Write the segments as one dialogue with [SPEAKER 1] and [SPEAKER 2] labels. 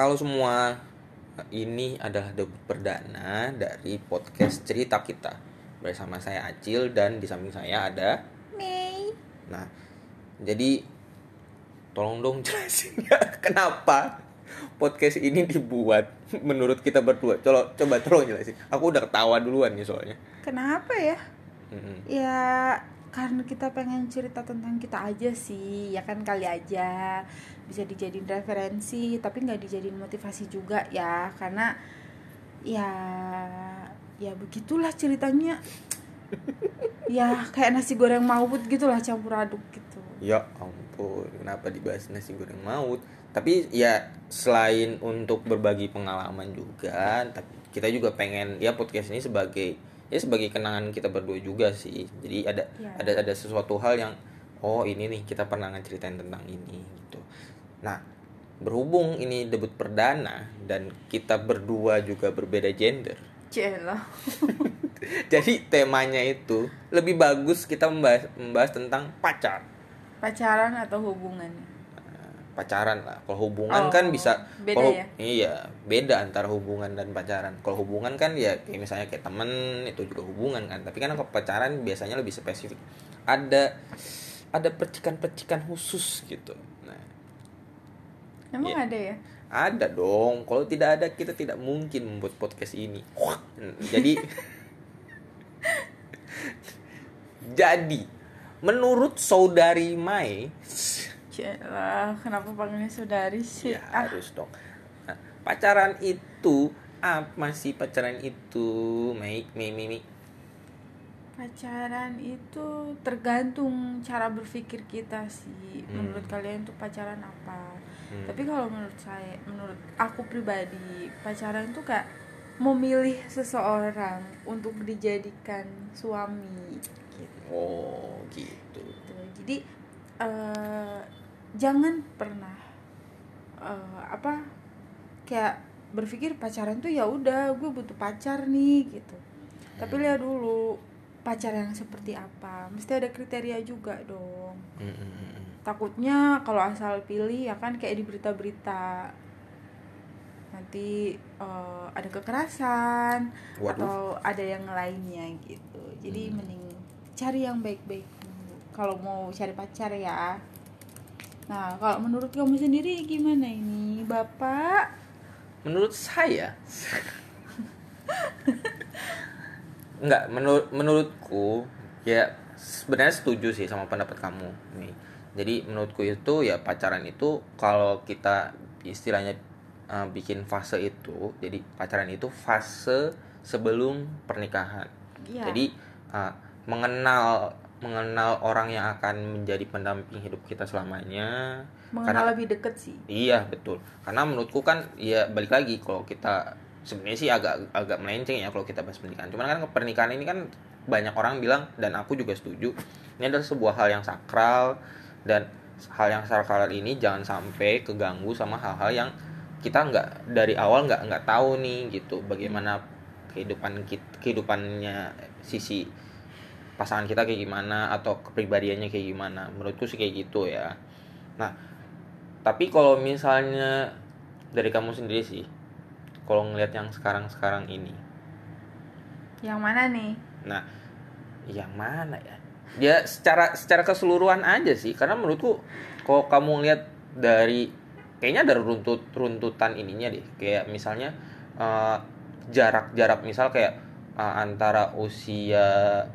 [SPEAKER 1] Halo semua, ini adalah debut perdana dari podcast cerita kita bersama saya Acil dan di samping saya ada
[SPEAKER 2] Mei.
[SPEAKER 1] Nah, jadi tolong dong jelasin ya kenapa podcast ini dibuat menurut kita berdua. Coba coba tolong jelasin. Aku udah ketawa duluan nih soalnya.
[SPEAKER 2] Kenapa ya?
[SPEAKER 1] Mm-mm.
[SPEAKER 2] Ya karena kita pengen cerita tentang kita aja sih, ya kan kali aja bisa dijadiin referensi, tapi nggak dijadiin motivasi juga ya, karena ya ya begitulah ceritanya. ya kayak nasi goreng maut gitulah campur aduk gitu.
[SPEAKER 1] Ya ampun, kenapa dibahas nasi goreng maut? Tapi ya selain untuk berbagi pengalaman juga, tapi kita juga pengen ya podcast ini sebagai ya sebagai kenangan kita berdua juga sih. Jadi ada
[SPEAKER 2] Ya.
[SPEAKER 1] ada ada sesuatu hal yang oh ini nih kita pernah ngeceritain tentang ini gitu. Nah, berhubung ini debut perdana dan kita berdua juga berbeda gender.
[SPEAKER 2] Celah.
[SPEAKER 1] Jadi temanya itu lebih bagus kita membahas, membahas tentang pacar.
[SPEAKER 2] Pacaran atau hubungan?
[SPEAKER 1] pacaran lah. Kalau hubungan
[SPEAKER 2] Oh,
[SPEAKER 1] kan bisa
[SPEAKER 2] beda
[SPEAKER 1] kalau-
[SPEAKER 2] ya?
[SPEAKER 1] Iya, beda antara hubungan dan pacaran. Kalau hubungan kan ya kayak misalnya kayak temen itu juga hubungan kan. Tapi kan kalau pacaran biasanya lebih spesifik. Ada ada percikan-percikan khusus gitu.
[SPEAKER 2] Emang
[SPEAKER 1] Iya.
[SPEAKER 2] ada ya?
[SPEAKER 1] ada dong. Kalau tidak ada kita tidak mungkin membuat podcast ini. Jadi jadi menurut saudari Mai
[SPEAKER 2] Celah, kenapa panggilnya saudari sih?
[SPEAKER 1] Ya
[SPEAKER 2] Ah,
[SPEAKER 1] harus dong. Nah, pacaran itu apa sih pacaran itu? Mei, Mei, Mei, Mei.
[SPEAKER 2] Pacaran itu tergantung cara berpikir kita sih.
[SPEAKER 1] Hmm.
[SPEAKER 2] Menurut kalian tuh pacaran apa?
[SPEAKER 1] Hmm.
[SPEAKER 2] Tapi kalau menurut saya, menurut aku pribadi, pacaran itu kayak memilih seseorang untuk dijadikan suami gitu.
[SPEAKER 1] Oh gitu.
[SPEAKER 2] Gitu. Jadi eh, jangan pernah eh, apa kayak berpikir pacaran tuh ya udah gue butuh pacar nih gitu. Tapi
[SPEAKER 1] Hmm.
[SPEAKER 2] lihat dulu pacar yang seperti apa. Mesti ada kriteria juga dong.
[SPEAKER 1] Mm, mm, mm, mm.
[SPEAKER 2] Takutnya kalau asal pilih ya kan kayak di berita-berita nanti eh, ada kekerasan
[SPEAKER 1] Waduh.
[SPEAKER 2] atau ada yang lainnya gitu. Jadi
[SPEAKER 1] Hmm.
[SPEAKER 2] mending cari yang baik-baik. Kalau mau cari pacar ya. Nah, kalau menurut kamu sendiri gimana ini, Bapak?
[SPEAKER 1] Menurut saya Enggak, menurut menurutku ya sebenarnya setuju sih sama pendapat kamu nih. Jadi menurutku itu ya pacaran itu kalau kita istilahnya uh, bikin fase itu, jadi pacaran itu fase sebelum pernikahan.
[SPEAKER 2] Iya.
[SPEAKER 1] Jadi uh, mengenal mengenal orang yang akan menjadi pendamping hidup kita selamanya.
[SPEAKER 2] mengenal lebih deket sih.
[SPEAKER 1] Iya betul. Karena menurutku kan ya balik lagi kalau kita sebenarnya sih agak agak melenceng ya kalau kita bahas pernikahan. Cuman kan pernikahan ini kan banyak orang bilang dan aku juga setuju ini adalah sebuah hal yang sakral dan hal yang sakral ini jangan sampai keganggu sama hal-hal yang kita nggak dari awal nggak nggak tahu nih gitu. Bagaimana kehidupan kehidupannya sisi pasangan kita kayak gimana atau kepribadiannya kayak gimana. Menurutku sih kayak gitu ya. Nah tapi kalau misalnya dari kamu sendiri sih kalau ngelihat yang sekarang-sekarang ini.
[SPEAKER 2] Yang mana nih?
[SPEAKER 1] nah yang mana ya dia secara secara keseluruhan aja sih karena menurutku kalau kamu lihat dari kayaknya dari runtut runtutan ininya deh kayak misalnya eh, jarak-jarak misal kayak eh, antara usia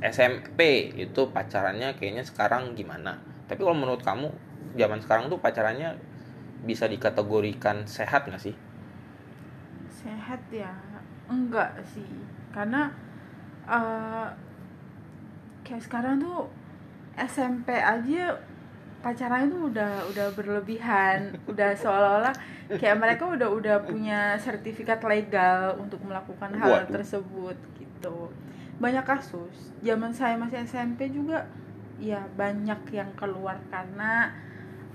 [SPEAKER 1] SMP itu pacarannya kayaknya sekarang gimana tapi kalau menurut kamu zaman sekarang tuh pacarannya bisa dikategorikan sehat nggak sih
[SPEAKER 2] Sehat ya? Enggak sih. Karena eh kayak sekarang tuh SMP aja pacaran itu udah udah berlebihan, udah seolah-olah kayak mereka udah udah punya sertifikat legal untuk melakukan hal
[SPEAKER 1] Waduh.
[SPEAKER 2] tersebut gitu. Banyak kasus. Zaman saya masih SMP juga ya banyak yang keluar karena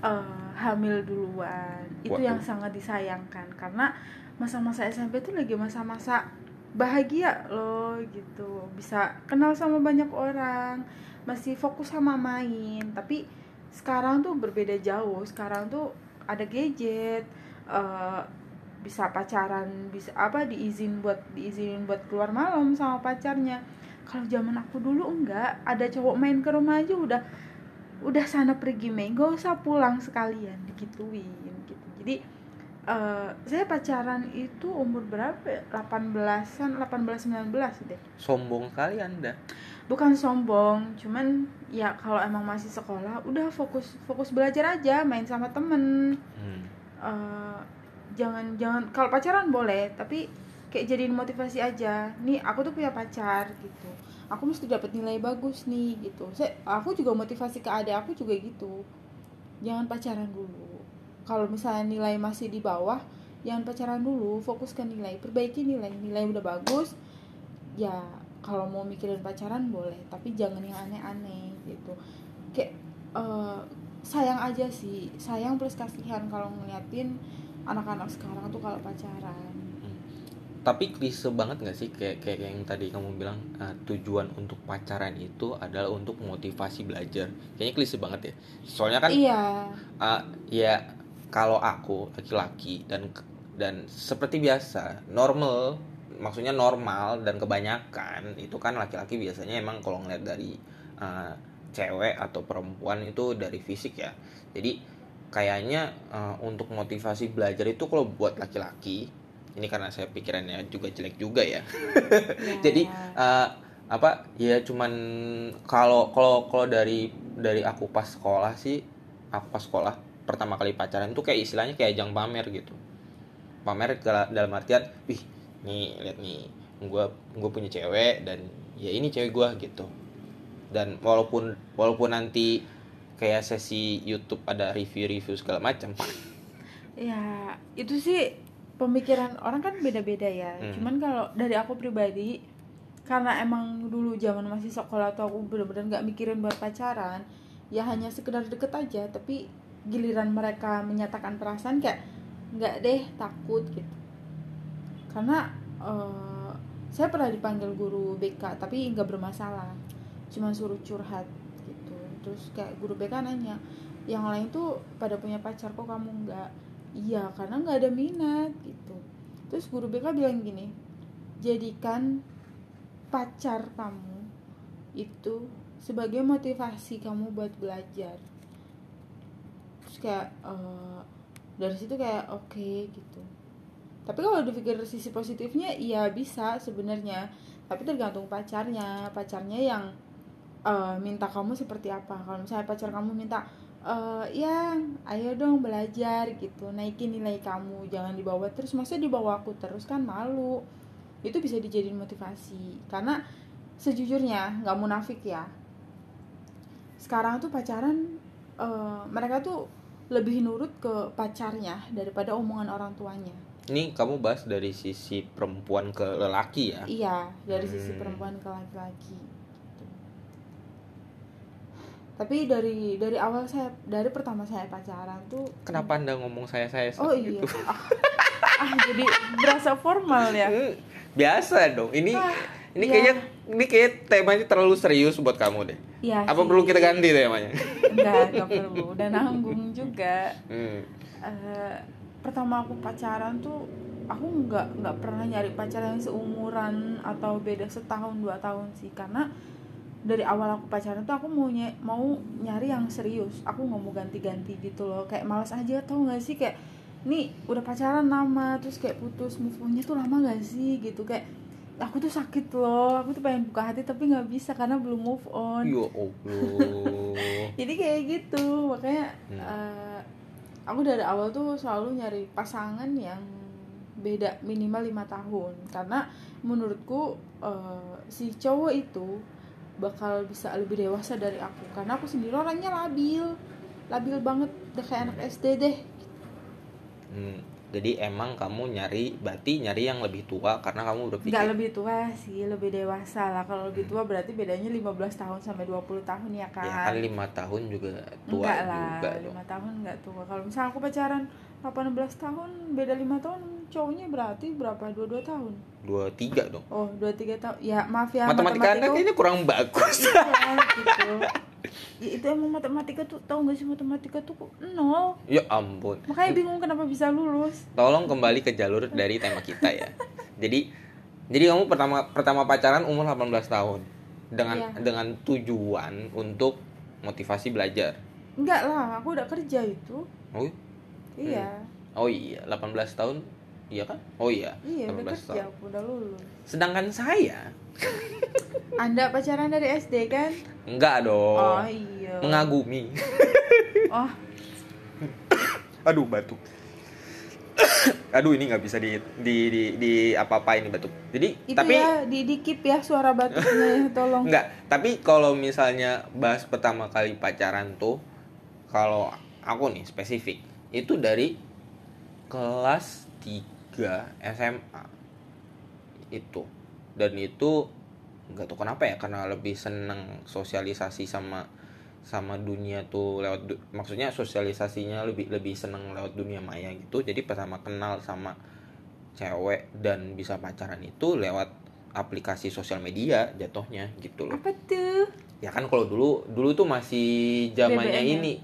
[SPEAKER 2] eh, hamil duluan. Itu
[SPEAKER 1] Waduh.
[SPEAKER 2] yang sangat disayangkan karena masa-masa SMP itu lagi masa-masa bahagia loh gitu. Bisa kenal sama banyak orang masih fokus sama main. Tapi sekarang tuh berbeda jauh. Sekarang tuh ada gadget eh, bisa pacaran bisa apa diizin buat diizinin buat keluar malam sama pacarnya. Kalau zaman aku dulu enggak. Ada cowok main ke rumah aja udah udah sana pergi main. Gak usah pulang sekalian. Digituin gitu. Jadi eh, saya pacaran itu umur berapa ya? 18-an 18 19 deh
[SPEAKER 1] sombong kali anda.
[SPEAKER 2] Bukan sombong cuman ya kalau emang masih sekolah udah fokus fokus belajar aja main sama temen.
[SPEAKER 1] Hmm.
[SPEAKER 2] Eh, jangan jangan kalau pacaran boleh tapi kayak jadiin motivasi aja. Nih aku tuh punya pacar gitu. Aku mesti dapat nilai bagus nih gitu. Saya aku juga motivasi ke adik aku juga gitu. Jangan pacaran dulu kalau misalnya nilai masih di bawah jangan pacaran dulu fokus ke nilai perbaiki nilai. Nilai udah bagus ya kalau mau mikirin pacaran boleh tapi jangan yang aneh-aneh gitu. Kayak eh, sayang aja sih sayang plus kasihan kalau ngeliatin anak-anak sekarang tuh kalau pacaran.
[SPEAKER 1] Tapi klise banget gak sih? Kayak kayak yang tadi kamu bilang uh, tujuan untuk pacaran itu adalah untuk motivasi belajar. Kayaknya klise banget ya. Soalnya kan
[SPEAKER 2] iya.
[SPEAKER 1] uh, ya kalau aku laki-laki dan dan seperti biasa normal maksudnya normal dan kebanyakan itu kan laki-laki biasanya emang kalau ngeliat dari uh, cewek atau perempuan itu dari fisik ya jadi kayaknya uh, untuk motivasi belajar itu kalau buat laki-laki ini karena saya pikirannya juga jelek juga ya
[SPEAKER 2] Ya.
[SPEAKER 1] jadi uh, apa ya cuman kalau kalau kalau dari dari aku pas sekolah sih aku pas sekolah pertama kali pacaran itu kayak istilahnya kayak ajang pamer gitu. Pamer dalam artian wih nih lihat nih gue gue punya cewek dan ya ini cewek gue gitu. Dan walaupun walaupun nanti kayak sesi YouTube ada review-review segala macam.
[SPEAKER 2] Ya itu sih pemikiran orang kan beda-beda ya.
[SPEAKER 1] Hmm.
[SPEAKER 2] cuman kalau dari aku pribadi karena emang dulu zaman masih sekolah tuh aku bener-bener nggak mikirin buat pacaran ya hanya sekedar deket aja tapi giliran mereka menyatakan perasaan kayak nggak deh takut gitu. Karena eh, saya pernah dipanggil guru BK tapi nggak bermasalah. Cuma suruh curhat gitu. Terus kayak guru BK nanya yang lain tuh pada punya pacar kok kamu nggak? Iya karena nggak ada minat gitu. Terus guru BK bilang gini jadikan pacar kamu itu sebagai motivasi kamu buat belajar terus kayak eh, dari situ kayak oke gitu. Tapi kalau dipikir sisi positifnya iya bisa sebenarnya. Tapi tergantung pacarnya. Pacarnya yang eh, minta kamu seperti apa. Kalau misalnya pacar kamu minta eh ya ayo dong belajar gitu naikin nilai kamu jangan dibawa terus. Masa dibawa aku terus kan malu. Itu bisa dijadiin motivasi. Karena sejujurnya nggak munafik ya. Sekarang tuh pacaran eh, mereka tuh lebih nurut ke pacarnya daripada omongan orang tuanya
[SPEAKER 1] ini kamu bahas dari sisi perempuan ke lelaki ya
[SPEAKER 2] iya dari sisi
[SPEAKER 1] Hmm.
[SPEAKER 2] perempuan ke laki-laki gitu. tapi dari dari awal saya dari pertama saya pacaran tuh
[SPEAKER 1] kenapa anda ngomong saya saya
[SPEAKER 2] oh iya
[SPEAKER 1] gitu
[SPEAKER 2] ah, ah, jadi berasa formal ya
[SPEAKER 1] Hmm, biasa dong ini
[SPEAKER 2] Ah,
[SPEAKER 1] ini
[SPEAKER 2] iya.
[SPEAKER 1] kayaknya ini kayak temanya terlalu serius buat kamu deh.
[SPEAKER 2] Iya
[SPEAKER 1] apa
[SPEAKER 2] sih.
[SPEAKER 1] perlu kita ganti temanya?
[SPEAKER 2] Enggak enggak perlu. Udah nanggung juga.
[SPEAKER 1] Hmm.
[SPEAKER 2] Eh, pertama aku pacaran tuh aku nggak nggak pernah nyari pacar yang seumuran atau beda setahun dua tahun sih. Karena dari awal aku pacaran tuh aku mau ny- mau nyari yang serius. Aku nggak mau ganti-ganti gitu loh. Kayak malas aja tau gak sih? Kayak nih udah pacaran lama terus kayak putus move onnya tuh lama gak sih? Gitu. Kayak aku tuh sakit loh. Aku tuh pengen buka hati tapi nggak bisa karena belum move on.
[SPEAKER 1] Ya allah.
[SPEAKER 2] Jadi kayak gitu. Makanya
[SPEAKER 1] Hmm.
[SPEAKER 2] eh, aku dari awal tuh selalu nyari pasangan yang beda minimal lima tahun. Karena menurutku eh, si cowok itu bakal bisa lebih dewasa dari aku. Karena aku sendiri orangnya labil. Labil banget. Udah kayak anak SD deh.
[SPEAKER 1] Hmm, jadi emang kamu nyari berarti nyari yang lebih tua karena kamu udah pikir.
[SPEAKER 2] nggak lebih tua sih lebih dewasa lah. Kalau lebih tua berarti bedanya 15 tahun sampai 20 tahun ya kan
[SPEAKER 1] ya kan? lima tahun juga tua
[SPEAKER 2] enggak lah
[SPEAKER 1] juga dong.
[SPEAKER 2] lima tahun enggak tua. Kalau misalnya aku pacaran 18 tahun beda lima tahun cowoknya berarti berapa? Dua dua tahun?
[SPEAKER 1] Dua tiga dong.
[SPEAKER 2] Oh dua tiga tahun ya maaf ya
[SPEAKER 1] matematika anda
[SPEAKER 2] matematikaku-
[SPEAKER 1] kayaknya kurang bagus.
[SPEAKER 2] Iya, gitu ya itu emang matematika tuh tahu nggak sih matematika tuh kok nol?
[SPEAKER 1] Ya ampun.
[SPEAKER 2] Makanya bingung kenapa bisa lulus.
[SPEAKER 1] Tolong kembali ke jalur dari tema kita ya. Jadi jadi kamu pertama pertama pacaran umur 18 tahun. Dengan
[SPEAKER 2] Iya.
[SPEAKER 1] dengan tujuan untuk motivasi belajar.
[SPEAKER 2] Enggak lah aku udah kerja itu.
[SPEAKER 1] Oh
[SPEAKER 2] iya?
[SPEAKER 1] Oh iya 18 tahun iya kan? Oh iya
[SPEAKER 2] iya udah
[SPEAKER 1] 18
[SPEAKER 2] kerja
[SPEAKER 1] tahun.
[SPEAKER 2] aku udah lulus.
[SPEAKER 1] Sedangkan saya
[SPEAKER 2] anda pacaran dari SD kan?
[SPEAKER 1] Enggak dong.
[SPEAKER 2] Oh iya.
[SPEAKER 1] Mengagumi.
[SPEAKER 2] Oh.
[SPEAKER 1] Aduh batuk aduh ini nggak bisa di di di, di apa apa ini batuk jadi
[SPEAKER 2] itu
[SPEAKER 1] tapi
[SPEAKER 2] ya di dikip ya suara batuknya ya tolong.
[SPEAKER 1] Enggak, tapi kalau misalnya bahas pertama kali pacaran tuh kalau aku nih spesifik itu dari kelas 3 SMA itu dan itu nggak tahu kenapa ya karena lebih seneng sosialisasi sama sama dunia tuh lewat du- maksudnya sosialisasinya lebih lebih seneng lewat dunia maya gitu. Jadi pertama kenal sama cewek dan bisa pacaran itu lewat aplikasi sosial media jatuhnya gitu loh.
[SPEAKER 2] Apa tuh?
[SPEAKER 1] Ya kan kalau dulu dulu tuh masih zamannya
[SPEAKER 2] ya?
[SPEAKER 1] ini.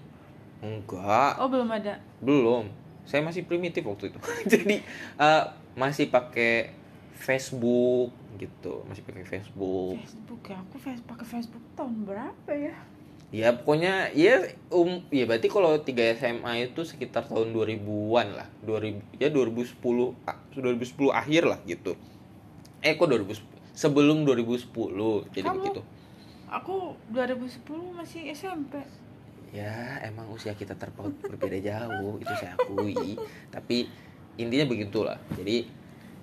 [SPEAKER 1] Enggak.
[SPEAKER 2] Oh belum ada?
[SPEAKER 1] Belum. Saya masih primitif waktu itu. Jadi eh, masih pakai Facebook gitu. Masih pakai Facebook.
[SPEAKER 2] Facebook ya? Aku face pakai Facebook tahun berapa ya?
[SPEAKER 1] Ya pokoknya ya um ya berarti kalau 3 SMA itu sekitar tahun 2000-an lah. 2000 ya 2010 ah, 2010 akhir lah gitu. Eh kok 2010 sebelum 2010 jadi
[SPEAKER 2] Kamu?
[SPEAKER 1] begitu.
[SPEAKER 2] aku 2010 masih SMP
[SPEAKER 1] ya emang usia kita terpaut berbeda jauh itu saya akui. Tapi intinya begitulah. Jadi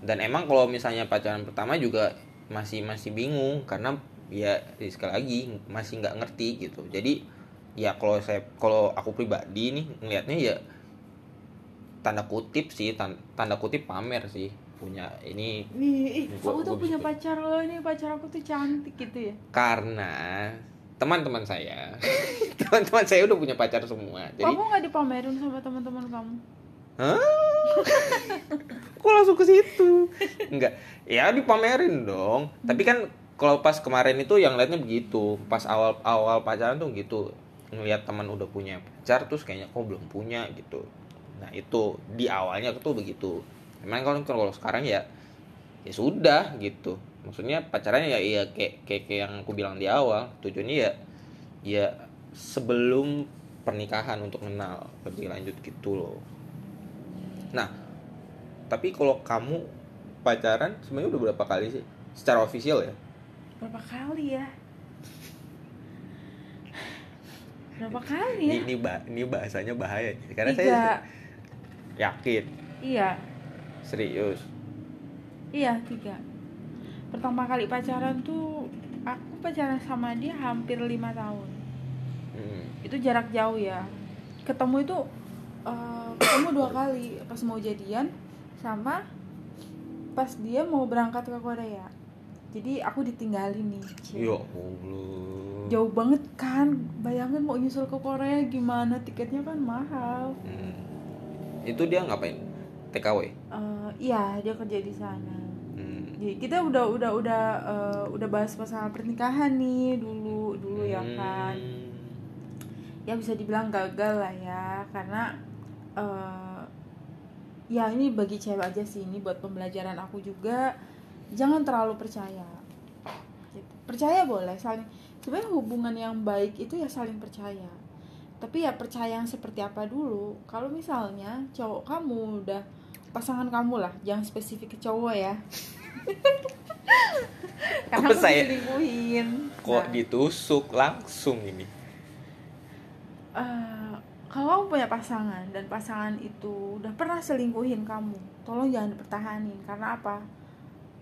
[SPEAKER 1] dan emang kalau misalnya pacaran pertama juga masih masih bingung karena ya sekali lagi masih nggak ngerti gitu jadi ya kalau saya kalau aku pribadi nih ngelihatnya ya tanda kutip sih tan- tanda kutip pamer sih punya ini
[SPEAKER 2] Nih, ih,
[SPEAKER 1] Gua-
[SPEAKER 2] aku tuh punya
[SPEAKER 1] bisa-
[SPEAKER 2] pacar loh ini pacar aku tuh cantik gitu ya.
[SPEAKER 1] karena teman-teman saya teman-teman saya udah punya pacar semua jadi
[SPEAKER 2] Kamu nggak dipamerin sama teman-teman kamu?
[SPEAKER 1] Hah? Kok langsung ke situ? Enggak. Ya dipamerin dong. Tapi kan kalau pas kemarin itu yang liatnya begitu. Pas awal-awal pacaran tuh gitu. Ngeliat teman udah punya pacar terus kayaknya kok belum punya gitu. Nah, itu di awalnya tuh begitu. Emang kalau kalau sekarang ya ya sudah gitu. Maksudnya pacarannya ya iya kayak, kayak kayak yang aku bilang di awal. Tujuannya ya ya sebelum pernikahan untuk kenal lebih lanjut gitu loh. Nah, tapi kalau kamu pacaran sebenarnya udah berapa kali sih? Secara official ya?
[SPEAKER 2] Berapa kali ya? Berapa kali ya?
[SPEAKER 1] Ini, ini, ba- ini bahasanya bahaya. Karena
[SPEAKER 2] Tiga.
[SPEAKER 1] saya yakin,
[SPEAKER 2] Iya,
[SPEAKER 1] serius.
[SPEAKER 2] iya tiga. Pertama kali pacaran tuh aku pacaran sama dia hampir lima tahun.
[SPEAKER 1] Hmm.
[SPEAKER 2] Itu jarak jauh ya. Ketemu itu eh, ketemu dua kali pas mau jadian sama pas dia mau berangkat ke Korea. Jadi aku ditinggalin nih.
[SPEAKER 1] Ya Allah.
[SPEAKER 2] jauh banget kan bayangin mau nyusul ke Korea gimana tiketnya kan mahal
[SPEAKER 1] Hmm. Itu dia ngapain? TKW.
[SPEAKER 2] Eh, iya dia kerja di sana
[SPEAKER 1] Hmm.
[SPEAKER 2] jadi kita udah udah udah eh, udah bahas masalah pernikahan nih dulu dulu ya kan
[SPEAKER 1] Hmm.
[SPEAKER 2] ya bisa dibilang gagal lah ya karena eh, ya ini bagi cewek aja sih ini buat pembelajaran aku juga. Jangan terlalu percaya. Gitu. percaya boleh saling sebenarnya hubungan yang baik itu ya saling percaya. Tapi ya percaya yang seperti apa dulu. Kalau misalnya cowok kamu udah pasangan kamu lah jangan spesifik ke cowok ya. Karena
[SPEAKER 1] Kok
[SPEAKER 2] aku
[SPEAKER 1] saya-
[SPEAKER 2] diselingkuhin
[SPEAKER 1] Kok
[SPEAKER 2] Nah.
[SPEAKER 1] ditusuk langsung ini?
[SPEAKER 2] Eh, kalau kamu punya pasangan dan pasangan itu udah pernah selingkuhin kamu, tolong jangan dipertahanin karena apa?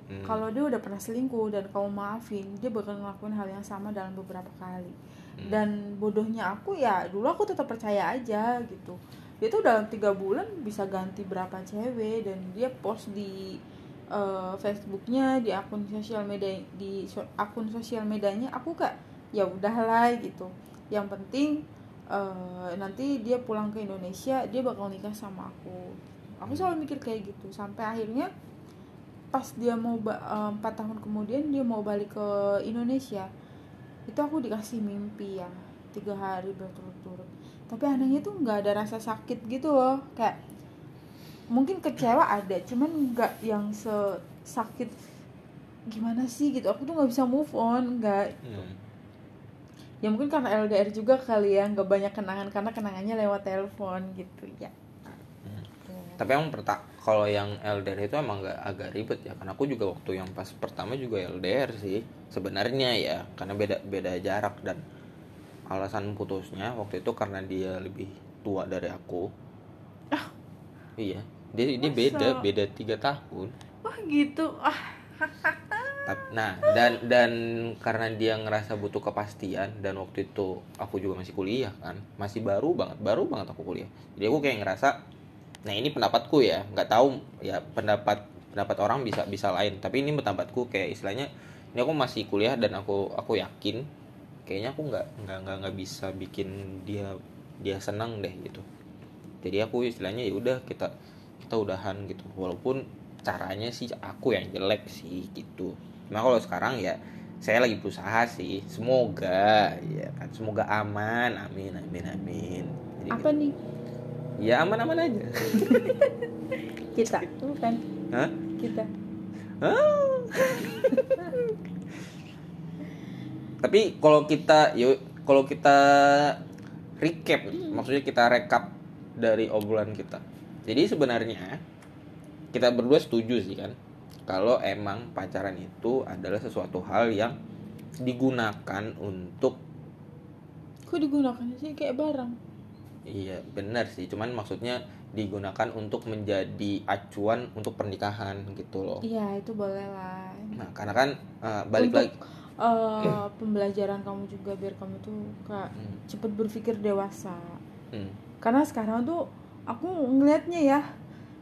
[SPEAKER 1] Hmm.
[SPEAKER 2] Kalau dia udah pernah selingkuh dan kamu maafin, dia bakal ngelakuin hal yang sama dalam beberapa kali.
[SPEAKER 1] Hmm.
[SPEAKER 2] Dan bodohnya aku ya dulu aku tetap percaya aja gitu. Dia tuh dalam tiga bulan bisa ganti berapa cewek dan dia post di eh, Facebooknya, di akun sosial media di so- akun sosial medianya aku kak ya udahlah gitu. Yang penting eh, nanti dia pulang ke Indonesia dia bakal nikah sama aku. Aku selalu mikir kayak gitu sampai akhirnya pas dia mau eh, empat tahun kemudian dia mau balik ke Indonesia itu aku dikasih mimpi ya tiga hari berturut-turut. Tapi anehnya tuh nggak ada rasa sakit gitu loh kayak mungkin kecewa ada cuman nggak yang sesakit gimana sih gitu. Aku tuh nggak bisa move on nggak
[SPEAKER 1] Hmm.
[SPEAKER 2] Ya mungkin karena LDR juga kali ya nggak banyak kenangan karena kenangannya lewat telepon gitu ya
[SPEAKER 1] Tapi emang perta kalau yang LDR itu emang gak agak ribet ya. Karena aku juga waktu yang pas pertama juga LDR sih sebenarnya ya, karena beda beda jarak dan alasan putusnya waktu itu karena dia lebih tua dari aku. Iya, dia dia
[SPEAKER 2] Masa?
[SPEAKER 1] beda beda tiga tahun.
[SPEAKER 2] wah gitu ah
[SPEAKER 1] Nah, dan dan karena dia ngerasa butuh kepastian dan waktu itu aku juga masih kuliah kan, masih baru banget, baru banget aku kuliah. Jadi aku kayak ngerasa, nah ini pendapatku ya, nggak tahu ya pendapat pendapat orang bisa bisa lain, tapi ini pendapatku kayak istilahnya ini aku masih kuliah dan aku aku yakin kayaknya aku nggak nggak nggak nggak bisa bikin dia dia senang deh gitu. Jadi aku istilahnya ya udah kita kita udahan gitu, walaupun caranya sih aku yang jelek sih gitu. Cuma kalau sekarang ya saya lagi berusaha sih. Semoga ya kan semoga aman. Amin amin amin. Jadi
[SPEAKER 2] apa nih
[SPEAKER 1] gitu. Ya aman-aman aja.
[SPEAKER 2] kita bukan
[SPEAKER 1] Hah?
[SPEAKER 2] kita.
[SPEAKER 1] Tapi kalau kita yuk kalau kita recap nih, maksudnya kita rekap dari obrolan kita. Jadi sebenarnya kita berdua setuju sih kan kalau emang pacaran itu adalah sesuatu hal yang digunakan untuk
[SPEAKER 2] kok digunakan sih? Kayak barang.
[SPEAKER 1] Iya benar sih. Cuman maksudnya digunakan untuk menjadi acuan untuk pernikahan gitu loh.
[SPEAKER 2] Iya itu boleh lah.
[SPEAKER 1] Nah karena kan eh, balik
[SPEAKER 2] Untuk,
[SPEAKER 1] lagi
[SPEAKER 2] eh, pembelajaran kamu juga biar kamu tuh kayak
[SPEAKER 1] Hmm,
[SPEAKER 2] cepet berpikir dewasa.
[SPEAKER 1] Hmm.
[SPEAKER 2] karena sekarang tuh aku ngelihatnya ya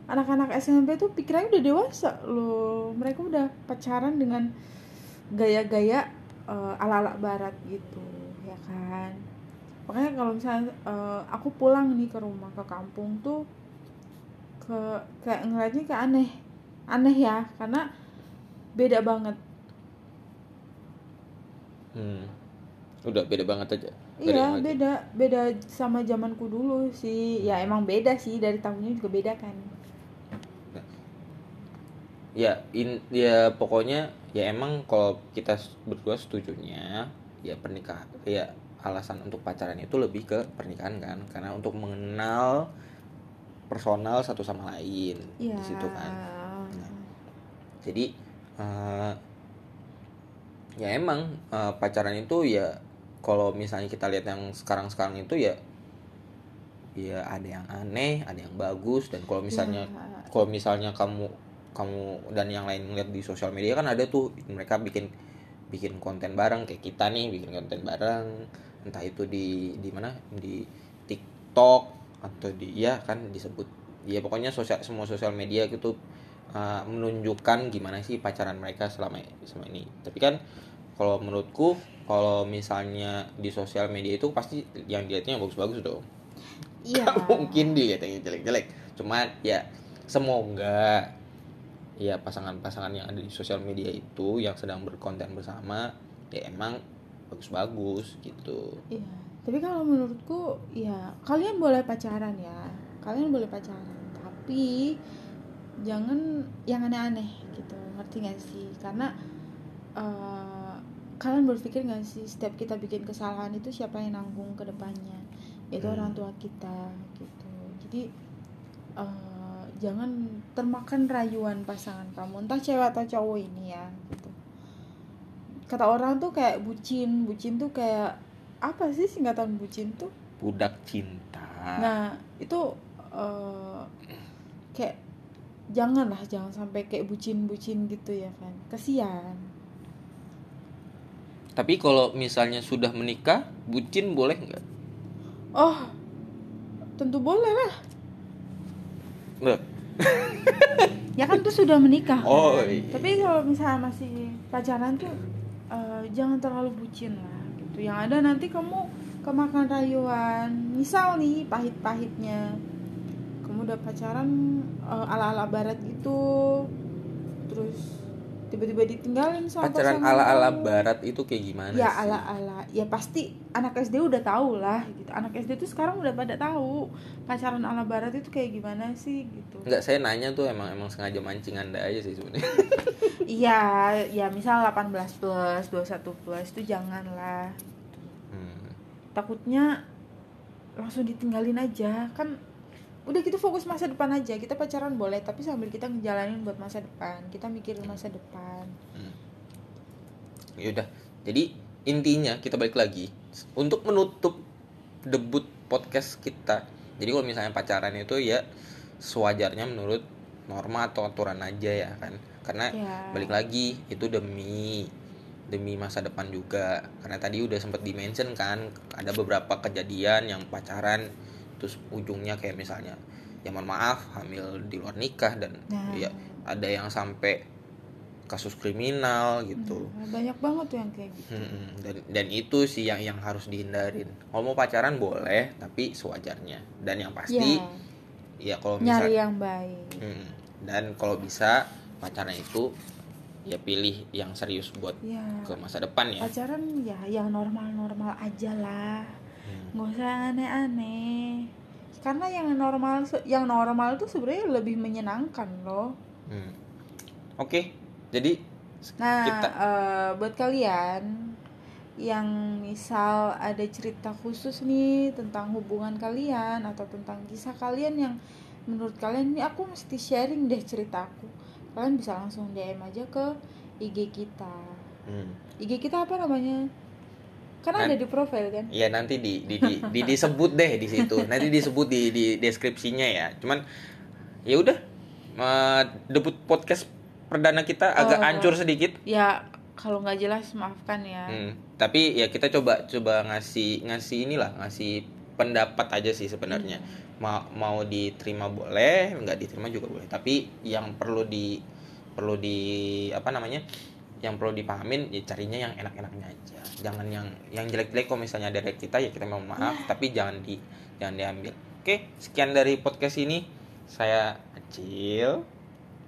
[SPEAKER 2] anak-anak SMP tuh pikirannya udah dewasa loh. Mereka udah pacaran dengan gaya-gaya eh, ala-ala barat gitu ya kan? Makanya kalau misalnya eh, aku pulang nih ke rumah ke kampung tuh ke kayak ngeliatnya kayak aneh. Aneh ya karena beda banget.
[SPEAKER 1] Hmm. udah beda banget aja?
[SPEAKER 2] Iya beda. Beda sama zamanku dulu sih. Ya emang beda sih. Dari tahunnya juga beda kan
[SPEAKER 1] ya in ya pokoknya ya emang kalau kita berdua setujunya ya pernikahan ya alasan untuk pacaran itu lebih ke pernikahan kan karena untuk mengenal personal satu sama lain
[SPEAKER 2] Iya.
[SPEAKER 1] di situ kan jadi eh, ya emang eh, pacaran itu ya kalau misalnya kita lihat yang sekarang-sekarang itu ya ya ada yang aneh ada yang bagus dan kalau misalnya
[SPEAKER 2] Iya.
[SPEAKER 1] kalau misalnya kamu kamu dan yang lain ngeliat di sosial media kan ada tuh mereka bikin bikin konten bareng kayak kita nih bikin konten bareng entah itu di di mana? Di TikTok atau di ya kan disebut ya pokoknya sosial semua sosial media gitu uh, menunjukkan gimana sih pacaran mereka selama selama ini. Tapi kan kalau menurutku kalau misalnya di sosial media itu pasti yang dilihatnya yang bagus-bagus dong.
[SPEAKER 2] Iya.
[SPEAKER 1] Mungkin dilihat yang jelek-jelek. Cuman ya semoga ya pasangan-pasangan yang ada di sosial media itu yang sedang berkonten bersama ya emang bagus-bagus gitu
[SPEAKER 2] Iya. Tapi kalau menurutku ya kalian boleh pacaran ya. Kalian boleh pacaran, tapi jangan yang aneh-aneh gitu. Ngerti gak sih? Karena eh, kalian berpikir gak sih setiap kita bikin kesalahan itu siapa yang nanggung ke depannya? Itu
[SPEAKER 1] Hmm.
[SPEAKER 2] orang tua kita gitu. Jadi eh, jangan termakan rayuan pasangan kamu, entah cewek atau cowok ini ya gitu. Kata orang tuh kayak bucin, bucin tuh kayak apa sih singkatan bucin tuh?
[SPEAKER 1] budak cinta
[SPEAKER 2] Nah, itu eh, kayak janganlah jangan sampai kayak bucin-bucin gitu ya kan. Kesian.
[SPEAKER 1] tapi kalau misalnya sudah menikah bucin boleh nggak
[SPEAKER 2] Oh, tentu boleh lah.
[SPEAKER 1] Nggak.
[SPEAKER 2] Ya kan tuh sudah menikah. kan.
[SPEAKER 1] Oh, iya.
[SPEAKER 2] Tapi kalau misalnya masih pacaran tuh eh, jangan terlalu bucin lah gitu. Yang ada nanti kamu kemakan rayuan. Misal nih pahit-pahitnya kamu udah pacaran eh, ala-ala barat gitu. Terus tiba-tiba ditinggalin sama
[SPEAKER 1] pacaran ala ala barat itu kayak gimana
[SPEAKER 2] ya
[SPEAKER 1] sih?
[SPEAKER 2] ala ala ya pasti anak SD udah tahu lah gitu anak SD tuh sekarang udah pada tahu pacaran ala barat itu kayak gimana sih gitu
[SPEAKER 1] Enggak, saya nanya tuh emang emang sengaja mancing anda aja sih sebenarnya.
[SPEAKER 2] iya ya misal 18 plus 21 plus itu janganlah
[SPEAKER 1] Hmm.
[SPEAKER 2] takutnya langsung ditinggalin aja kan udah gitu fokus masa depan aja kita pacaran boleh tapi sambil kita ngejalanin buat masa depan kita mikirin masa depan
[SPEAKER 1] Ya udah. Jadi intinya kita balik lagi untuk menutup debut podcast kita. Jadi kalau misalnya pacaran itu ya sewajarnya menurut norma atau aturan aja ya kan. Karena
[SPEAKER 2] ya
[SPEAKER 1] balik lagi itu demi demi masa depan juga karena tadi udah sempat dimention kan ada beberapa kejadian yang pacaran terus ujungnya kayak misalnya ya mohon maaf hamil di luar nikah dan
[SPEAKER 2] nah,
[SPEAKER 1] ya ada yang sampai kasus kriminal gitu.
[SPEAKER 2] Nah, banyak banget tuh yang kayak gitu.
[SPEAKER 1] Mm-mm. dan dan itu sih yang yang harus dihindarin. Kalau mau pacaran boleh tapi sewajarnya. Dan yang pasti
[SPEAKER 2] ya.
[SPEAKER 1] ya kalau misal
[SPEAKER 2] nyari yang baik.
[SPEAKER 1] Mm. dan kalau bisa pacaran itu ya pilih yang serius buat
[SPEAKER 2] ya.
[SPEAKER 1] ke masa depan ya.
[SPEAKER 2] Pacaran ya yang normal-normal aja lah.
[SPEAKER 1] Hmm.
[SPEAKER 2] Nggak usah aneh-aneh. Karena yang normal yang normal tuh sebenarnya lebih menyenangkan loh.
[SPEAKER 1] Hmm. oke jadi
[SPEAKER 2] nah
[SPEAKER 1] Kita-
[SPEAKER 2] eh, buat kalian yang misal ada cerita khusus nih tentang hubungan kalian atau tentang kisah kalian yang menurut kalian ini aku mesti sharing deh ceritaku kalian bisa langsung DM aja ke IG kita.
[SPEAKER 1] Hmm.
[SPEAKER 2] IG kita apa namanya karena ada di profil kan?
[SPEAKER 1] Ya nanti di, di, di, di- disebut deh di situ. Nanti disebut di, di deskripsinya ya. Cuman ya udah eh, debut podcast perdana kita agak
[SPEAKER 2] Oh.
[SPEAKER 1] hancur sedikit.
[SPEAKER 2] Ya kalau nggak jelas maafkan ya.
[SPEAKER 1] Hmm, tapi ya kita coba coba ngasih ngasih inilah ngasih pendapat aja sih sebenarnya. Mau mau diterima boleh nggak diterima juga boleh. Tapi yang perlu di perlu di apa namanya yang perlu dipahamin ya carinya yang enak-enaknya aja. Jangan yang yang jelek-jelek kalau misalnya dari kita ya kita mohon maaf tapi jangan di jangan diambil. Oke sekian dari podcast ini. Saya Acil.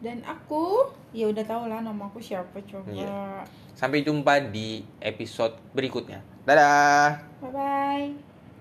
[SPEAKER 2] Dan aku ya udah tau lah nama aku siapa coba.
[SPEAKER 1] Iya. sampai jumpa di episode berikutnya. Dadah.
[SPEAKER 2] Bye bye